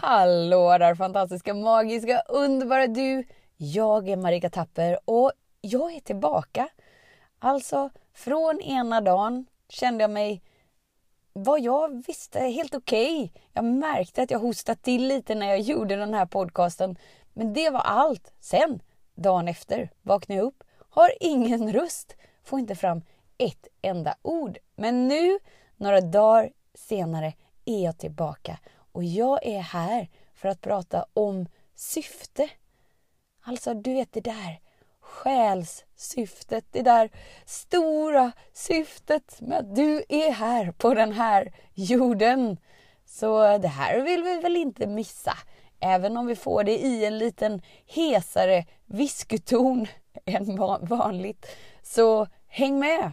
Hallå där fantastiska, magiska, underbara du! Jag är Marika Tapper och jag är tillbaka. Alltså, från ena dagen kände jag mig vad jag visste helt okej. Okay. Jag märkte att jag hostade till lite när jag gjorde den här podcasten. Men det var allt. Sen, dagen efter, vaknade jag upp, har ingen röst, får inte fram ett enda ord. Men nu, några dagar senare, är jag tillbaka och jag är här för att prata om syfte. Alltså, du vet det där själssyftet, det där stora syftet med att du är här på den här jorden. Så det här vill vi väl inte missa, även om vi får det i en liten hesare viskuton än vanligt. Så häng med!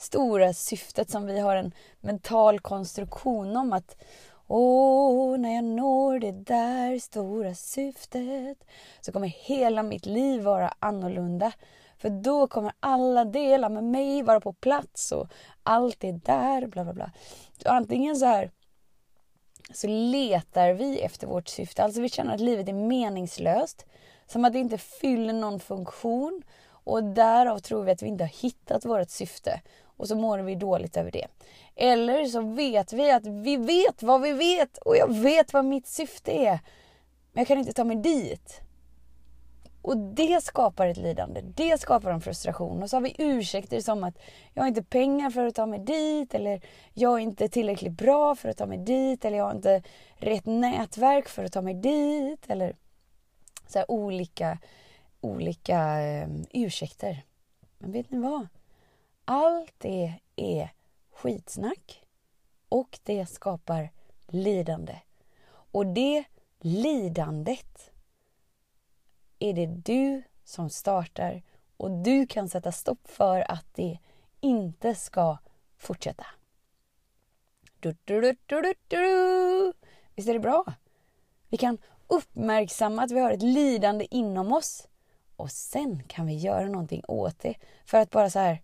stora syftet som vi har en mental konstruktion om att Åh, när jag når det där stora syftet så kommer hela mitt liv vara annorlunda. För då kommer alla delar med mig vara på plats och allt är där, bla bla bla. Så antingen så här så letar vi efter vårt syfte, alltså vi känner att livet är meningslöst, som att det inte fyller någon funktion och därav tror vi att vi inte har hittat vårt syfte och så mår vi dåligt över det. Eller så vet vi att vi vet vad vi vet och jag vet vad mitt syfte är. Men jag kan inte ta mig dit. Och det skapar ett lidande, det skapar en frustration. Och så har vi ursäkter som att jag har inte pengar för att ta mig dit eller jag är inte tillräckligt bra för att ta mig dit eller jag har inte rätt nätverk för att ta mig dit eller så här olika, olika um, ursäkter. Men vet ni vad? Allt det är skitsnack och det skapar lidande. Och det lidandet är det du som startar och du kan sätta stopp för att det inte ska fortsätta. Du, du, du, Visst är det bra? Vi kan uppmärksamma att vi har ett lidande inom oss och sen kan vi göra någonting åt det för att bara så här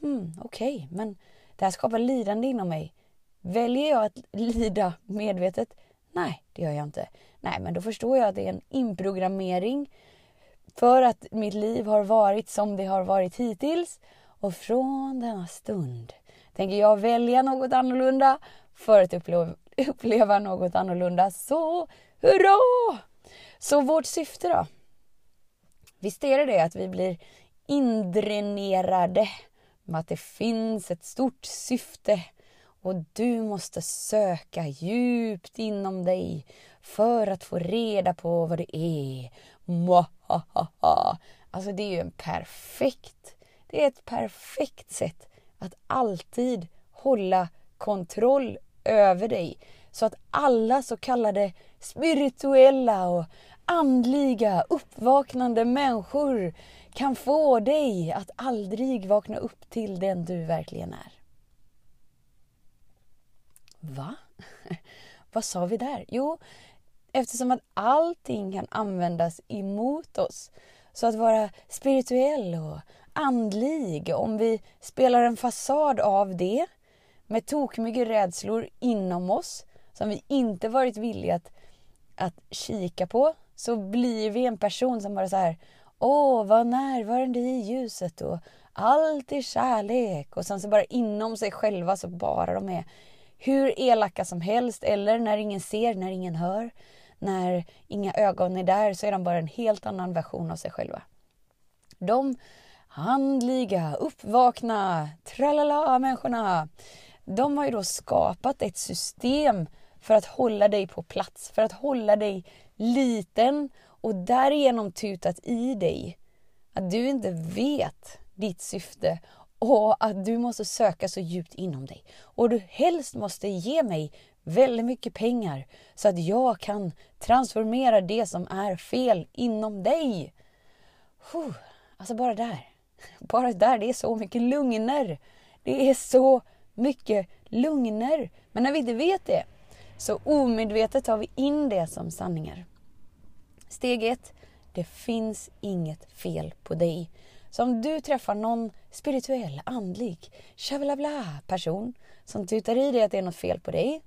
hmm, okej, okay, men det här skapar lidande inom mig. Väljer jag att lida medvetet? Nej, det gör jag inte. Nej, men då förstår jag att det är en inprogrammering för att mitt liv har varit som det har varit hittills. Och från denna stund tänker jag välja något annorlunda för att uppleva, uppleva något annorlunda. Så hurra! Så vårt syfte då? Visst är det det att vi blir indränerade med att det finns ett stort syfte och du måste söka djupt inom dig för att få reda på vad det är. Mwahaha. Alltså det är ju en perfekt, det är ett perfekt sätt att alltid hålla kontroll över dig. Så att alla så kallade spirituella och andliga uppvaknande människor kan få dig att aldrig vakna upp till den du verkligen är. Va? Vad sa vi där? Jo, eftersom att allting kan användas emot oss. Så att vara spirituell och andlig, om vi spelar en fasad av det med tokmycket rädslor inom oss som vi inte varit villiga att, att kika på så blir vi en person som bara så här Åh, var närvarande i ljuset och allt är kärlek. Och sen så bara inom sig själva så bara de är hur elaka som helst eller när ingen ser, när ingen hör, när inga ögon är där så är de bara en helt annan version av sig själva. De handliga, uppvakna, tralala människorna. De har ju då skapat ett system för att hålla dig på plats, för att hålla dig liten och därigenom tutat i dig att du inte vet ditt syfte och att du måste söka så djupt inom dig. Och du helst måste ge mig väldigt mycket pengar så att jag kan transformera det som är fel inom dig. Puh, alltså bara där. Bara där, det är så mycket lugner. Det är så mycket lugner. Men när vi inte vet det så omedvetet tar vi in det som sanningar. Steg ett, det finns inget fel på dig. Så om du träffar någon spirituell, andlig, tjavelabla person som tutar i dig att det är något fel på dig.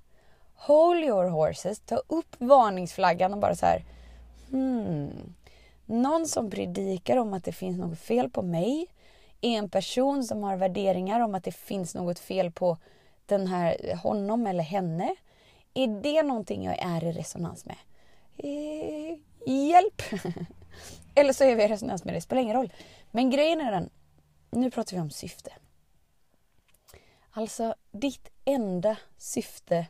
Hold your horses, ta upp varningsflaggan och bara så här. Hmm. Någon som predikar om att det finns något fel på mig är en person som har värderingar om att det finns något fel på den här, honom eller henne. Är det någonting jag är i resonans med? Eh, Hjälp! eller så är vi resonans med det, spelar ingen roll. Men grejen är den, nu pratar vi om syfte. Alltså, ditt enda syfte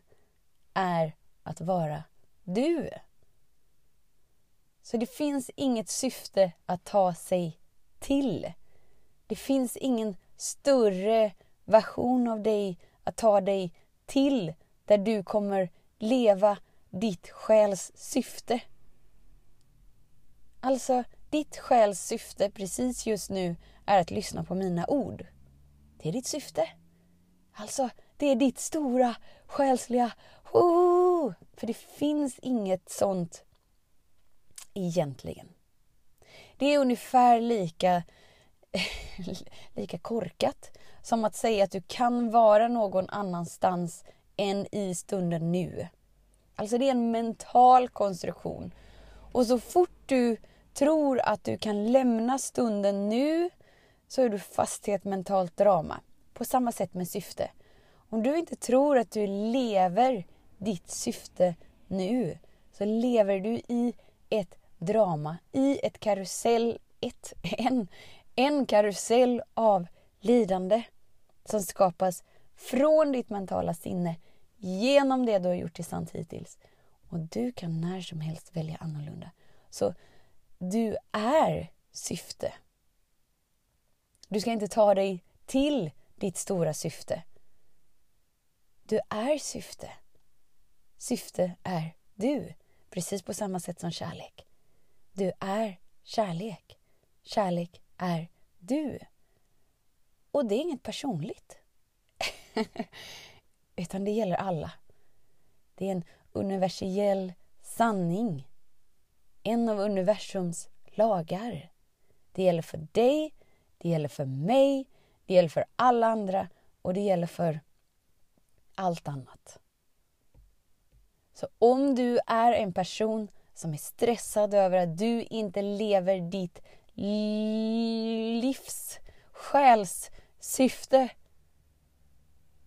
är att vara du. Så det finns inget syfte att ta sig till. Det finns ingen större version av dig att ta dig till där du kommer leva ditt själs syfte. Alltså, ditt själs syfte precis just nu är att lyssna på mina ord. Det är ditt syfte. Alltså, det är ditt stora själsliga oh! För det finns inget sånt egentligen. Det är ungefär lika, lika korkat som att säga att du kan vara någon annanstans än i stunden nu. Alltså det är en mental konstruktion. Och så fort du tror att du kan lämna stunden nu så är du fast i ett mentalt drama. På samma sätt med syfte. Om du inte tror att du lever ditt syfte nu så lever du i ett drama, i ett karusell, ett, en, en karusell av lidande som skapas från ditt mentala sinne genom det du har gjort till hittills. Och du kan när som helst välja annorlunda. Så du är syfte. Du ska inte ta dig till ditt stora syfte. Du är syfte. Syfte är du, precis på samma sätt som kärlek. Du är kärlek. Kärlek är du. Och det är inget personligt. Utan det gäller alla. Det är en universell sanning. En av universums lagar. Det gäller för dig, det gäller för mig, det gäller för alla andra och det gäller för allt annat. Så om du är en person som är stressad över att du inte lever ditt livs själssyfte.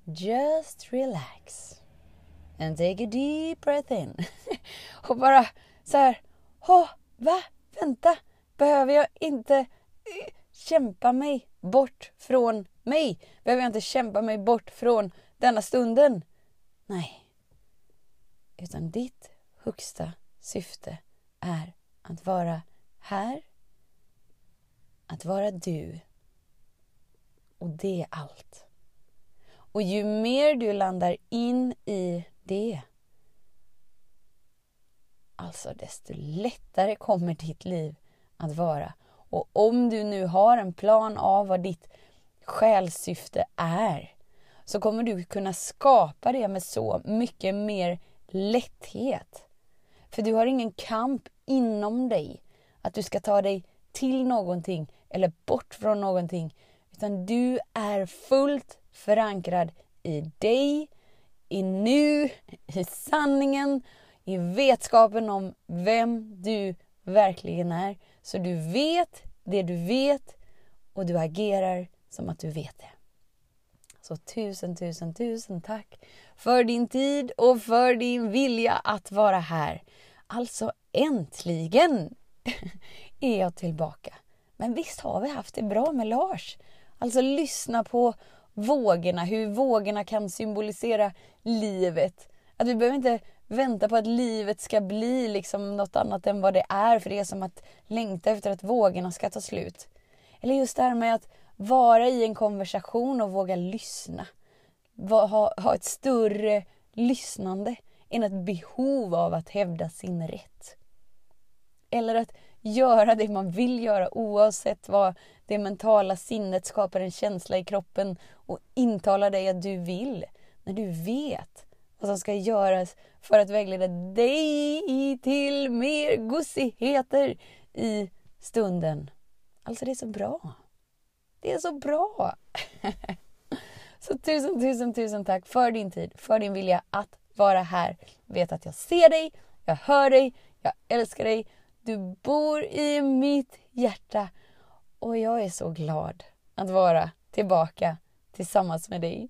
Just relax. And take a deep breath in. Och bara så här. Åh, va? Vänta. Behöver jag inte eh, kämpa mig bort från mig? Behöver jag inte kämpa mig bort från denna stunden? Nej. Utan ditt högsta syfte är att vara här, att vara du. Och det är allt. Och ju mer du landar in i det alltså desto lättare kommer ditt liv att vara. Och om du nu har en plan av vad ditt själssyfte är så kommer du kunna skapa det med så mycket mer lätthet. För du har ingen kamp inom dig att du ska ta dig till någonting eller bort från någonting. Utan du är fullt förankrad i dig, i nu, i sanningen, i vetskapen om vem du verkligen är. Så du vet det du vet och du agerar som att du vet det. Så tusen, tusen, tusen tack för din tid och för din vilja att vara här. Alltså äntligen är jag tillbaka. Men visst har vi haft det bra med Lars? Alltså lyssna på vågorna, hur vågorna kan symbolisera livet. Att vi behöver inte vänta på att livet ska bli liksom något annat än vad det är för det är som att längta efter att vågorna ska ta slut. Eller just det här med att vara i en konversation och våga lyssna. Ha, ha ett större lyssnande än ett behov av att hävda sin rätt. Eller att göra det man vill göra oavsett vad det mentala sinnet skapar en känsla i kroppen och intalar dig att du vill. När du vet vad som ska göras för att vägleda dig till mer gossigheter i stunden. Alltså det är så bra. Det är så bra! så tusen, tusen, tusen tack för din tid, för din vilja att vara här. Vet att jag ser dig, jag hör dig, jag älskar dig. Du bor i mitt hjärta och jag är så glad att vara tillbaka tillsammans med dig.